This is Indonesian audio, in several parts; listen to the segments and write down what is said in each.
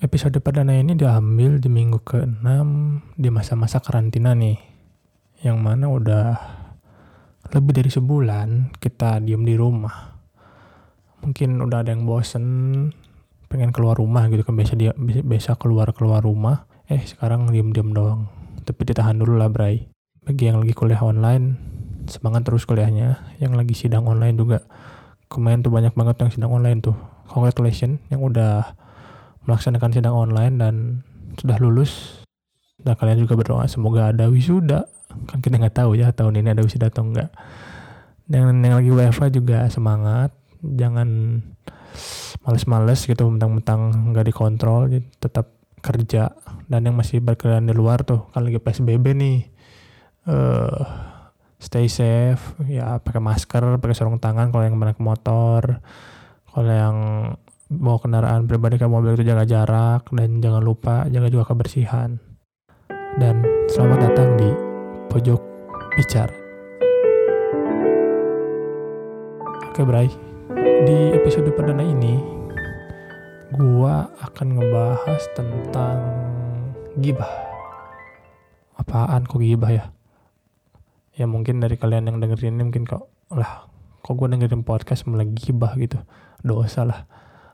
Episode perdana ini diambil di minggu ke-6 di masa-masa karantina nih. Yang mana udah lebih dari sebulan kita diem di rumah. Mungkin udah ada yang bosen pengen keluar rumah gitu kan biasa dia biasa keluar keluar rumah eh sekarang diem diem doang tapi ditahan dulu lah Bray bagi yang lagi kuliah online semangat terus kuliahnya yang lagi sidang online juga kemarin tuh banyak banget yang sidang online tuh congratulations yang udah melaksanakan sidang online dan sudah lulus. Nah kalian juga berdoa semoga ada wisuda. Kan kita nggak tahu ya tahun ini ada wisuda atau enggak. Dan yang lagi WFA juga semangat. Jangan males-males gitu mentang-mentang nggak dikontrol. Tetap kerja. Dan yang masih berkeliaran di luar tuh kan lagi PSBB nih. Uh, stay safe ya pakai masker pakai sarung tangan kalau yang naik motor kalau yang bawa kendaraan pribadi ke mobil itu jaga jarak dan jangan lupa jaga juga kebersihan. Dan selamat datang di pojok bicara. Oke, Bray. Di episode perdana ini gua akan ngebahas tentang gibah. Apaan kok gibah ya? Ya mungkin dari kalian yang dengerin ini mungkin kok lah kok gue dengerin podcast malah gibah gitu dosa lah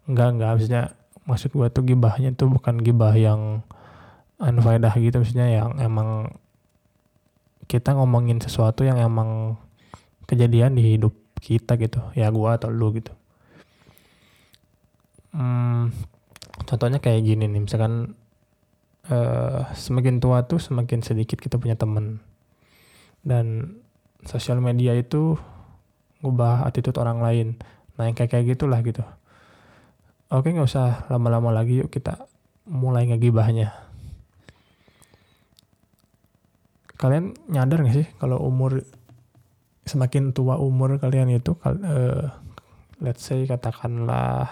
enggak enggak maksudnya maksud gue tuh gibahnya tuh bukan gibah yang unfaedah gitu maksudnya yang emang kita ngomongin sesuatu yang emang kejadian di hidup kita gitu ya gue atau lu gitu. Hmm, contohnya kayak gini nih misalkan uh, semakin tua tuh semakin sedikit kita punya temen. Dan sosial media itu ngubah attitude orang lain nah yang kayak kayak gitulah gitu Oke nggak usah lama-lama lagi yuk kita mulai ngegibahnya. Kalian nyadar gak sih kalau umur semakin tua umur kalian itu uh, let's say katakanlah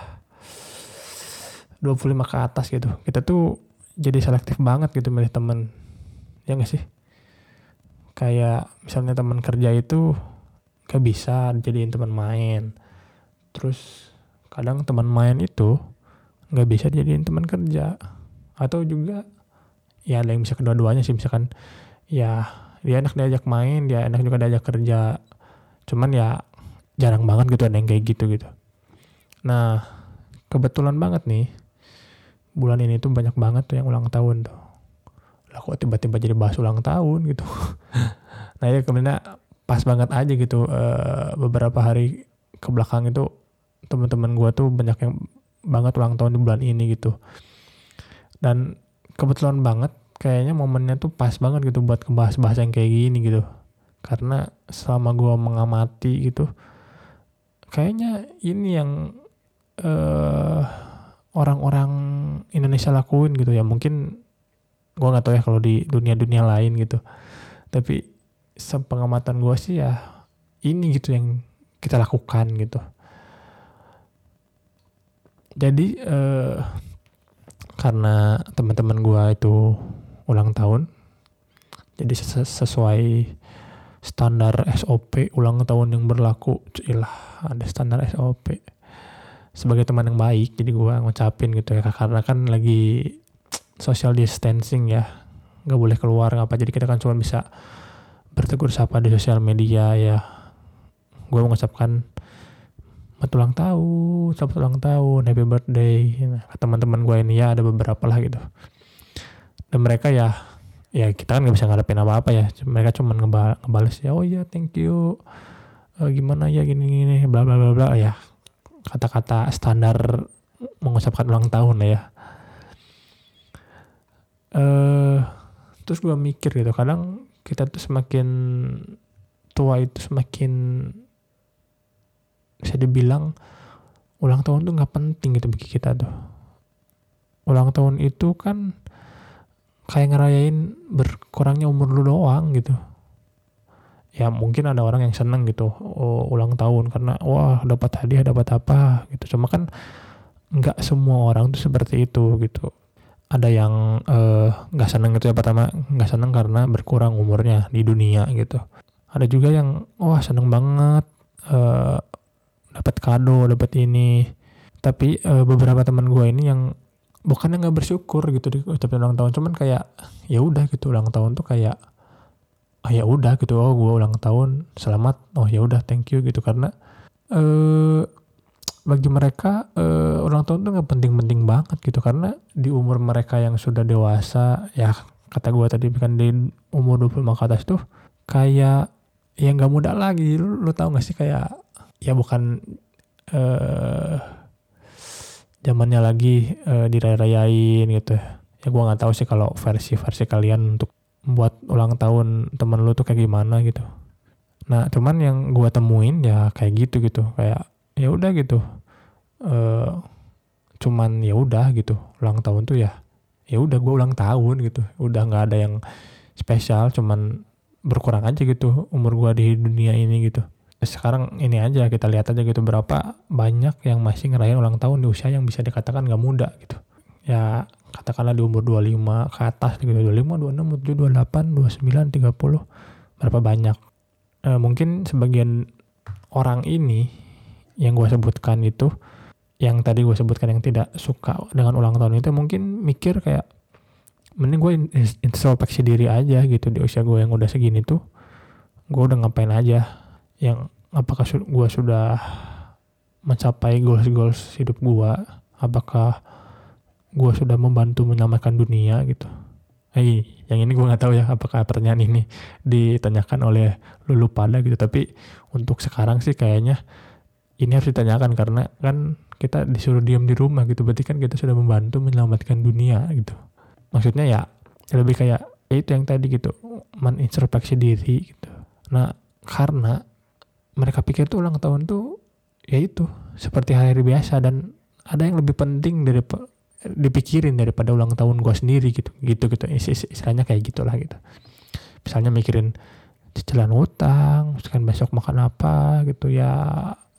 25 ke atas gitu. Kita tuh jadi selektif banget gitu milih temen. Ya gak sih? Kayak misalnya teman kerja itu gak bisa jadiin teman main. Terus kadang teman main itu nggak bisa jadiin teman kerja. Atau juga ya ada yang bisa kedua-duanya sih. Misalkan ya dia enak diajak main dia enak juga diajak kerja. Cuman ya jarang banget gitu ada yang kayak gitu gitu. Nah kebetulan banget nih bulan ini tuh banyak banget tuh yang ulang tahun tuh. Lah kok tiba-tiba jadi bahas ulang tahun gitu. Nah ya kemudian pas banget aja gitu uh, beberapa hari ke belakang itu teman-teman gue tuh banyak yang banget ulang tahun di bulan ini gitu. Dan kebetulan banget kayaknya momennya tuh pas banget gitu buat ngebahas bahas yang kayak gini gitu. Karena selama gue mengamati gitu kayaknya ini yang uh, orang-orang Indonesia lakuin gitu ya. Mungkin gue nggak tahu ya kalau di dunia-dunia lain gitu. Tapi sepengamatan gue sih ya ini gitu yang kita lakukan gitu jadi uh, karena teman-teman gue itu ulang tahun jadi ses sesuai standar SOP ulang tahun yang berlaku ilah ada standar SOP sebagai teman yang baik jadi gue ngucapin gitu ya karena kan lagi social distancing ya nggak boleh keluar apa jadi kita kan cuma bisa bertegur sapa di sosial media ya. Gue mengucapkan selamat ulang tahun, selamat ulang tahun, happy birthday. Nah, teman-teman gue ini ya ada beberapa lah gitu. Dan mereka ya, ya kita kan nggak bisa ngadepin apa-apa ya. Mereka cuma ngebal ngebales ya, oh iya thank you. Uh, gimana ya gini-gini, bla bla bla bla ya. Kata-kata standar mengucapkan ulang tahun ya. Uh, terus gue mikir gitu, kadang kita tuh semakin tua itu semakin bisa dibilang ulang tahun tuh nggak penting gitu bagi kita tuh. Ulang tahun itu kan kayak ngerayain berkurangnya umur lu doang gitu. Ya mungkin ada orang yang seneng gitu oh, ulang tahun karena wah dapat hadiah dapat apa gitu. Cuma kan nggak semua orang tuh seperti itu gitu. Ada yang eh, nggak uh, seneng itu ya pertama nggak seneng karena berkurang umurnya di dunia gitu. Ada juga yang wah seneng banget dapat kado dapat ini. Tapi uh, beberapa teman gue ini yang bukannya nggak bersyukur gitu di ucapin ulang tahun cuman kayak ya udah gitu. Ulang tahun tuh kayak ah ya udah gitu. Oh gue ulang tahun selamat. Oh ya udah thank you gitu. Karena eh bagi mereka eh, ulang tahun tuh nggak penting-penting banget gitu. Karena di umur mereka yang sudah dewasa ya kata gue tadi kan di umur 25 ke atas tuh kayak ya nggak muda lagi. Lu, lu tau gak sih kayak ya bukan eh zamannya lagi uh, diraya-rayain gitu. Ya gue nggak tahu sih kalau versi-versi kalian untuk buat ulang tahun temen lu tuh kayak gimana gitu. Nah cuman yang gue temuin ya kayak gitu gitu. Kayak ya udah gitu. Uh, cuman ya udah gitu. Ulang tahun tuh ya ya udah gue ulang tahun gitu. Udah nggak ada yang spesial cuman berkurang aja gitu umur gue di dunia ini gitu sekarang ini aja kita lihat aja gitu berapa banyak yang masih ngerayain ulang tahun di usia yang bisa dikatakan gak muda gitu. Ya katakanlah di umur 25 ke atas gitu 25, 26, 27, 28, 29, 30 berapa banyak. E, mungkin sebagian orang ini yang gue sebutkan itu yang tadi gue sebutkan yang tidak suka dengan ulang tahun itu mungkin mikir kayak mending gue introspeksi diri aja gitu di usia gue yang udah segini tuh. Gue udah ngapain aja yang apakah gue sudah mencapai goals-goals hidup gue apakah gue sudah membantu menyelamatkan dunia gitu? Hey, yang ini gue nggak tahu ya apakah pertanyaan ini ditanyakan oleh lulu pada gitu. Tapi untuk sekarang sih kayaknya ini harus ditanyakan karena kan kita disuruh diam di rumah gitu. Berarti kan kita sudah membantu menyelamatkan dunia gitu. Maksudnya ya lebih kayak ya itu yang tadi gitu. Menintrospeksi diri gitu. Nah karena mereka pikir tuh ulang tahun tuh ya itu seperti hari, biasa dan ada yang lebih penting dari dipikirin daripada ulang tahun gue sendiri gitu gitu gitu. Istilahnya kayak gitulah gitu. Misalnya mikirin cicilan utang misalkan besok makan apa gitu ya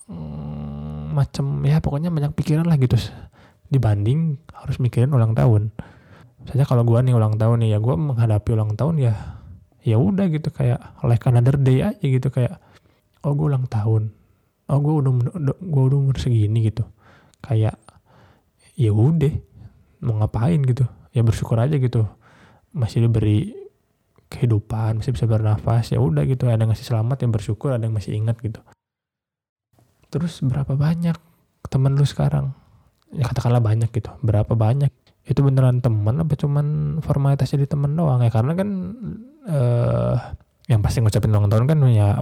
hmm, macem ya pokoknya banyak pikiran lah gitu. Dibanding harus mikirin ulang tahun. Misalnya kalau gue nih ulang tahun nih ya gue menghadapi ulang tahun ya ya udah gitu kayak like another day aja gitu kayak oh gue ulang tahun. Oh gue udah gue udah umur segini gitu. Kayak ya udah mau ngapain gitu? Ya bersyukur aja gitu. Masih diberi kehidupan masih bisa bernafas ya udah gitu. Ada yang ngasih selamat yang bersyukur ada yang masih ingat gitu. Terus berapa banyak temen lu sekarang? Ya katakanlah banyak gitu. Berapa banyak? Itu beneran temen apa cuman formalitas jadi temen doang ya? Karena kan eh yang pasti ngucapin ulang tahun kan ya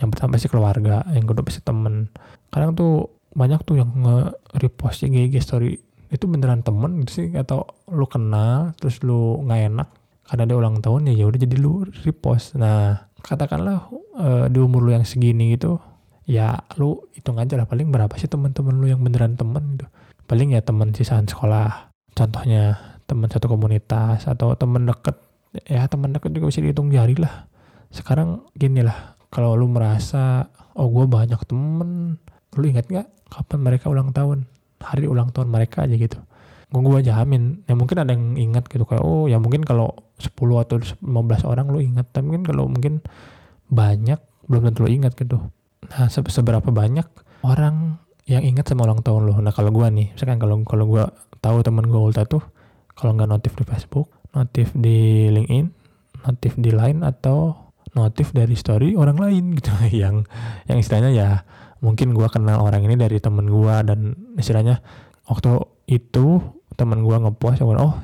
yang pertama pasti keluarga yang kedua pasti temen. Kadang tuh banyak tuh yang nge-repost IG story itu beneran temen gitu sih? Atau lu kenal terus lu nggak enak karena dia ulang tahun ya udah jadi lu repost. Nah katakanlah uh, di umur lu yang segini gitu ya lu hitung aja lah paling berapa sih temen-temen lu yang beneran temen gitu. Paling ya temen sisaan sekolah contohnya temen satu komunitas atau temen deket ya temen deket juga bisa dihitung jari lah. Sekarang gini lah kalau lu merasa oh gue banyak temen lu ingat nggak kapan mereka ulang tahun? Hari ulang tahun mereka aja gitu. Gue gue jamin ya mungkin ada yang ingat gitu kayak oh ya mungkin kalau 10 atau 15 orang lu ingat tapi mungkin kalau mungkin banyak belum tentu lu ingat gitu. Nah se seberapa banyak orang yang ingat sama ulang tahun lu? Nah kalau gue nih misalkan kalau kalau gue tahu temen gue ulta tuh kalau nggak notif di Facebook notif di LinkedIn notif di Line atau notif dari story orang lain gitu. Yang yang istilahnya ya mungkin gue kenal orang ini dari temen gue dan istilahnya waktu itu temen gue ngepost ya oh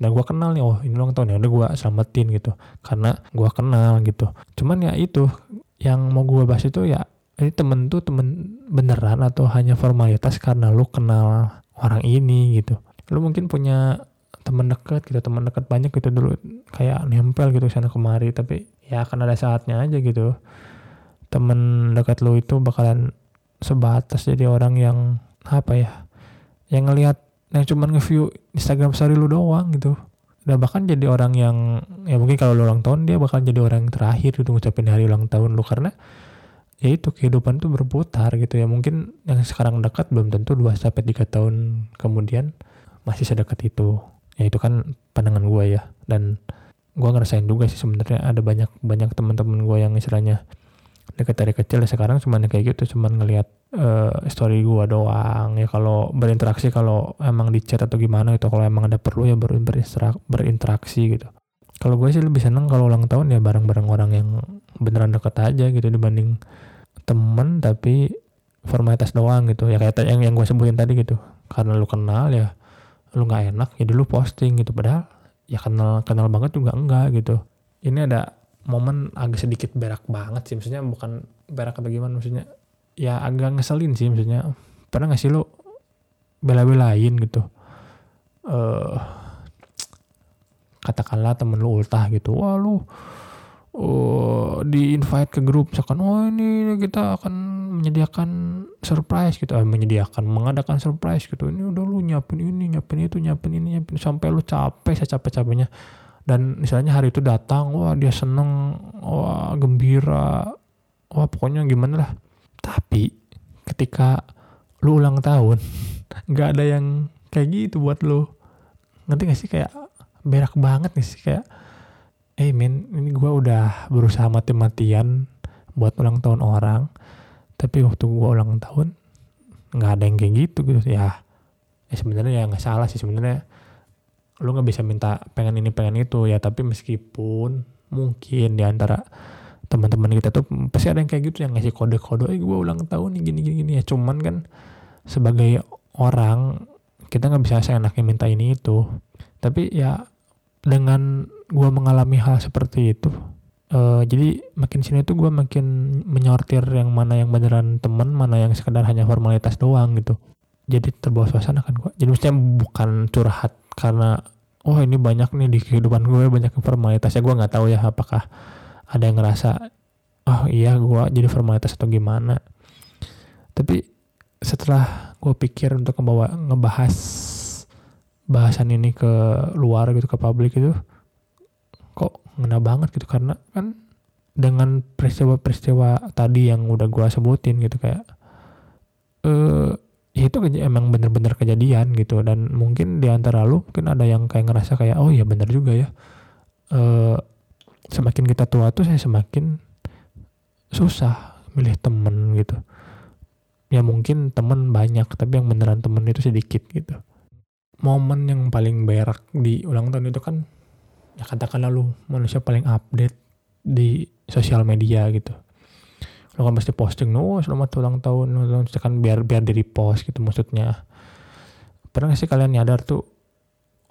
dan gue kenal nih oh ini ulang tahun ya udah gue selamatin gitu. Karena gue kenal gitu. Cuman ya itu yang mau gue bahas itu ya ini temen tuh temen beneran atau hanya formalitas karena lu kenal orang ini gitu. Lu mungkin punya teman dekat gitu teman dekat banyak gitu dulu kayak nempel gitu sana kemari tapi ya akan ada saatnya aja gitu. Temen dekat lu itu bakalan sebatas jadi orang yang apa ya yang ngelihat yang cuma nge-view Instagram story lu doang gitu. Udah bahkan jadi orang yang ya mungkin kalau lu ulang tahun dia bakal jadi orang yang terakhir gitu ngucapin hari ulang tahun lu. Karena ya itu kehidupan tuh berputar gitu ya. Mungkin yang sekarang dekat belum tentu 2 sampai tiga tahun kemudian masih sedekat itu. Ya itu kan pandangan gue ya. Dan gue ngerasain juga sih sebenarnya. Ada banyak banyak teman-teman gue yang istilahnya dekat dari kecil ya sekarang cuma kayak gitu cuma ngelihat uh, story gue doang. Ya kalau berinteraksi kalau emang di chat atau gimana itu kalau emang ada perlu ya ber berinteraksi gitu. Kalau gue sih lebih seneng kalau ulang tahun ya bareng-bareng orang yang beneran deket aja gitu dibanding temen tapi formalitas doang gitu. Ya kayak yang yang gue sebutin tadi gitu karena lu kenal ya lu nggak enak jadi lu posting gitu. Padahal ya kenal kenal banget juga enggak gitu. Ini ada momen agak sedikit berak banget sih maksudnya bukan berak atau gimana maksudnya ya agak ngeselin sih maksudnya. Pernah gak sih lu bela-belain gitu? Eh uh, katakanlah temen lu ultah gitu wah lu uh, di invite ke grup misalkan oh ini kita akan menyediakan surprise gitu. Eh, menyediakan mengadakan surprise gitu. Ini udah lu nyiapin ini nyiapin itu nyiapin ini nyiapin sampai lu capek saya capek capeknya dan misalnya hari itu datang wah dia seneng wah gembira wah pokoknya gimana lah. Tapi ketika lu ulang tahun nggak ada yang kayak gitu buat lu. Ngerti gak sih? Kayak berak banget nih sih? Kayak hey men ini gue udah berusaha mati-matian buat ulang tahun orang tapi waktu gue ulang tahun nggak ada yang kayak gitu gitu. Ya ya sebenarnya ya nggak salah sih. Sebenarnya lu nggak bisa minta pengen ini pengen itu. Ya tapi meskipun mungkin di antara teman-teman kita tuh pasti ada yang kayak gitu yang ngasih kode-kode eh gue ulang tahun nih gini gini gini. Ya cuman kan sebagai orang kita nggak bisa seenaknya minta ini itu. Tapi ya dengan gue mengalami hal seperti itu. Uh, jadi makin sini tuh gue makin menyortir yang mana yang beneran temen mana yang sekedar hanya formalitas doang gitu. Jadi terbawa suasana kan gue jadi maksudnya bukan curhat karena oh ini banyak nih di kehidupan gue banyak formalitas ya gue nggak tahu ya apakah ada yang ngerasa oh iya gue jadi formalitas atau gimana. Tapi setelah gue pikir untuk ngebawa ngebahas bahasan ini ke luar gitu ke publik itu kok ngena banget gitu. Karena kan dengan peristiwa-peristiwa tadi yang udah gue sebutin gitu kayak eh itu emang bener-bener kejadian gitu. Dan mungkin di antara lu mungkin ada yang kayak ngerasa kayak oh ya bener juga ya. Eh semakin kita tua tuh saya semakin susah milih temen gitu. Ya mungkin temen banyak tapi yang beneran temen itu sedikit gitu. Momen yang paling berak di ulang tahun itu kan ya katakan lalu manusia paling update di sosial media gitu. Lo kan pasti posting no selamat ulang tahun kan biar biar di repost gitu maksudnya. Pernah gak sih kalian nyadar tuh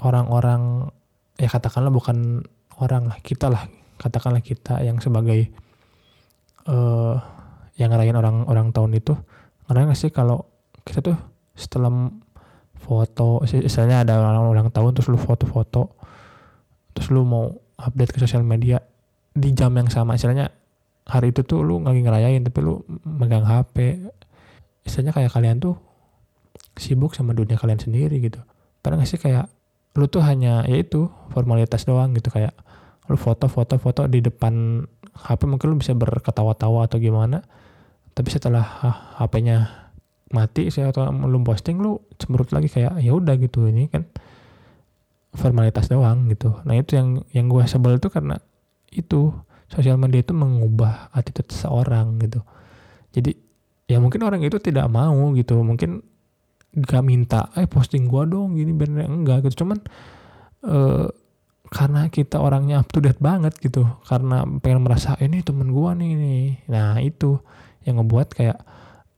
orang-orang ya katakanlah bukan orang lah kita lah katakanlah kita yang sebagai uh, yang ngerayain orang orang tahun itu ngerayain gak sih kalau kita tuh setelah foto misalnya ada orang ulang tahun terus lu foto-foto terus lu mau update ke sosial media di jam yang sama. Istilahnya hari itu tuh lu lagi ngerayain tapi lu megang HP istilahnya kayak kalian tuh sibuk sama dunia kalian sendiri gitu. Pernah gak sih kayak lu tuh hanya ya itu formalitas doang gitu. Kayak lu foto-foto-foto di depan HP mungkin lu bisa berketawa-tawa atau gimana. Tapi setelah HP-nya mati sih atau belum posting lu cemberut lagi kayak ya udah gitu. Ini kan formalitas doang gitu. Nah itu yang yang gue sebel itu karena itu sosial media itu mengubah attitude seseorang gitu. Jadi ya mungkin orang itu tidak mau gitu. Mungkin gak minta eh posting gua dong gini bener. Enggak gitu. Cuman uh, karena kita orangnya up to date banget gitu karena pengen merasa ini temen gua nih nih nah itu yang ngebuat kayak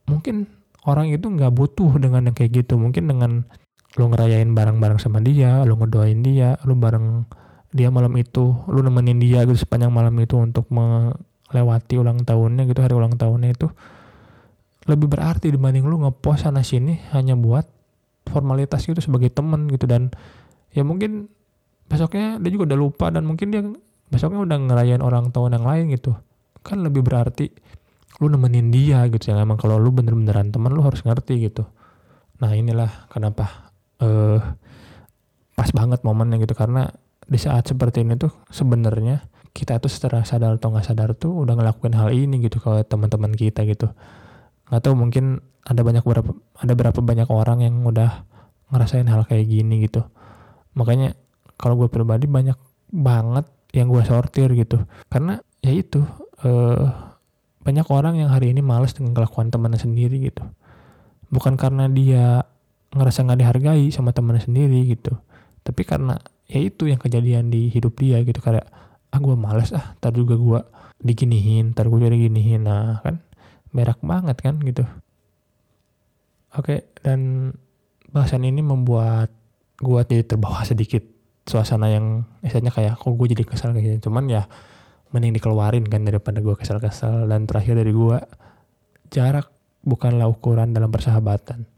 mungkin orang itu nggak butuh dengan yang kayak gitu. Mungkin dengan lo ngerayain bareng-bareng sama dia lo ngedoain dia lo bareng dia malam itu lo nemenin dia gitu sepanjang malam itu untuk melewati ulang tahunnya gitu hari ulang tahunnya itu lebih berarti dibanding lo ngepost sana sini hanya buat formalitas gitu sebagai temen gitu. Dan ya mungkin besoknya dia juga udah lupa dan mungkin dia besoknya udah ngerayain orang tahun yang lain gitu. Kan lebih berarti lu nemenin dia gitu yang emang kalau lu bener-beneran teman lu harus ngerti gitu. Nah inilah kenapa eh pas banget momennya gitu. Karena di saat seperti ini tuh sebenarnya kita tuh secara sadar atau nggak sadar tuh udah ngelakuin hal ini gitu kalau teman-teman kita gitu. Nggak tahu mungkin ada banyak berapa ada berapa banyak orang yang udah ngerasain hal kayak gini gitu. Makanya kalau gue pribadi banyak banget yang gue sortir gitu. Karena ya itu uh, banyak orang yang hari ini males dengan kelakuan temannya sendiri gitu. Bukan karena dia ngerasa nggak dihargai sama temannya sendiri gitu. Tapi karena ya itu yang kejadian di hidup dia gitu kayak ah gue males ah ntar juga gue diginihin ntar gue jadi ginihin nah kan merak banget kan gitu. Oke dan bahasan ini membuat gue jadi terbawa sedikit suasana yang misalnya kayak kok gue jadi kesal kayak gitu cuman ya mending dikeluarin kan daripada gue kesal-kesal. Dan terakhir dari gue jarak bukanlah ukuran dalam persahabatan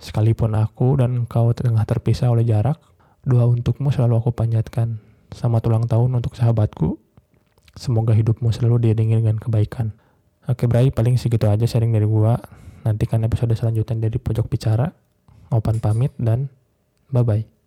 sekalipun aku dan kau tengah terpisah oleh jarak doa untukmu selalu aku panjatkan. Selamat ulang tahun untuk sahabatku. Semoga hidupmu selalu diiringi dengan kebaikan. Oke Bray paling segitu aja sharing dari gue nantikan episode selanjutnya dari pojok bicara. Opan pamit dan bye-bye.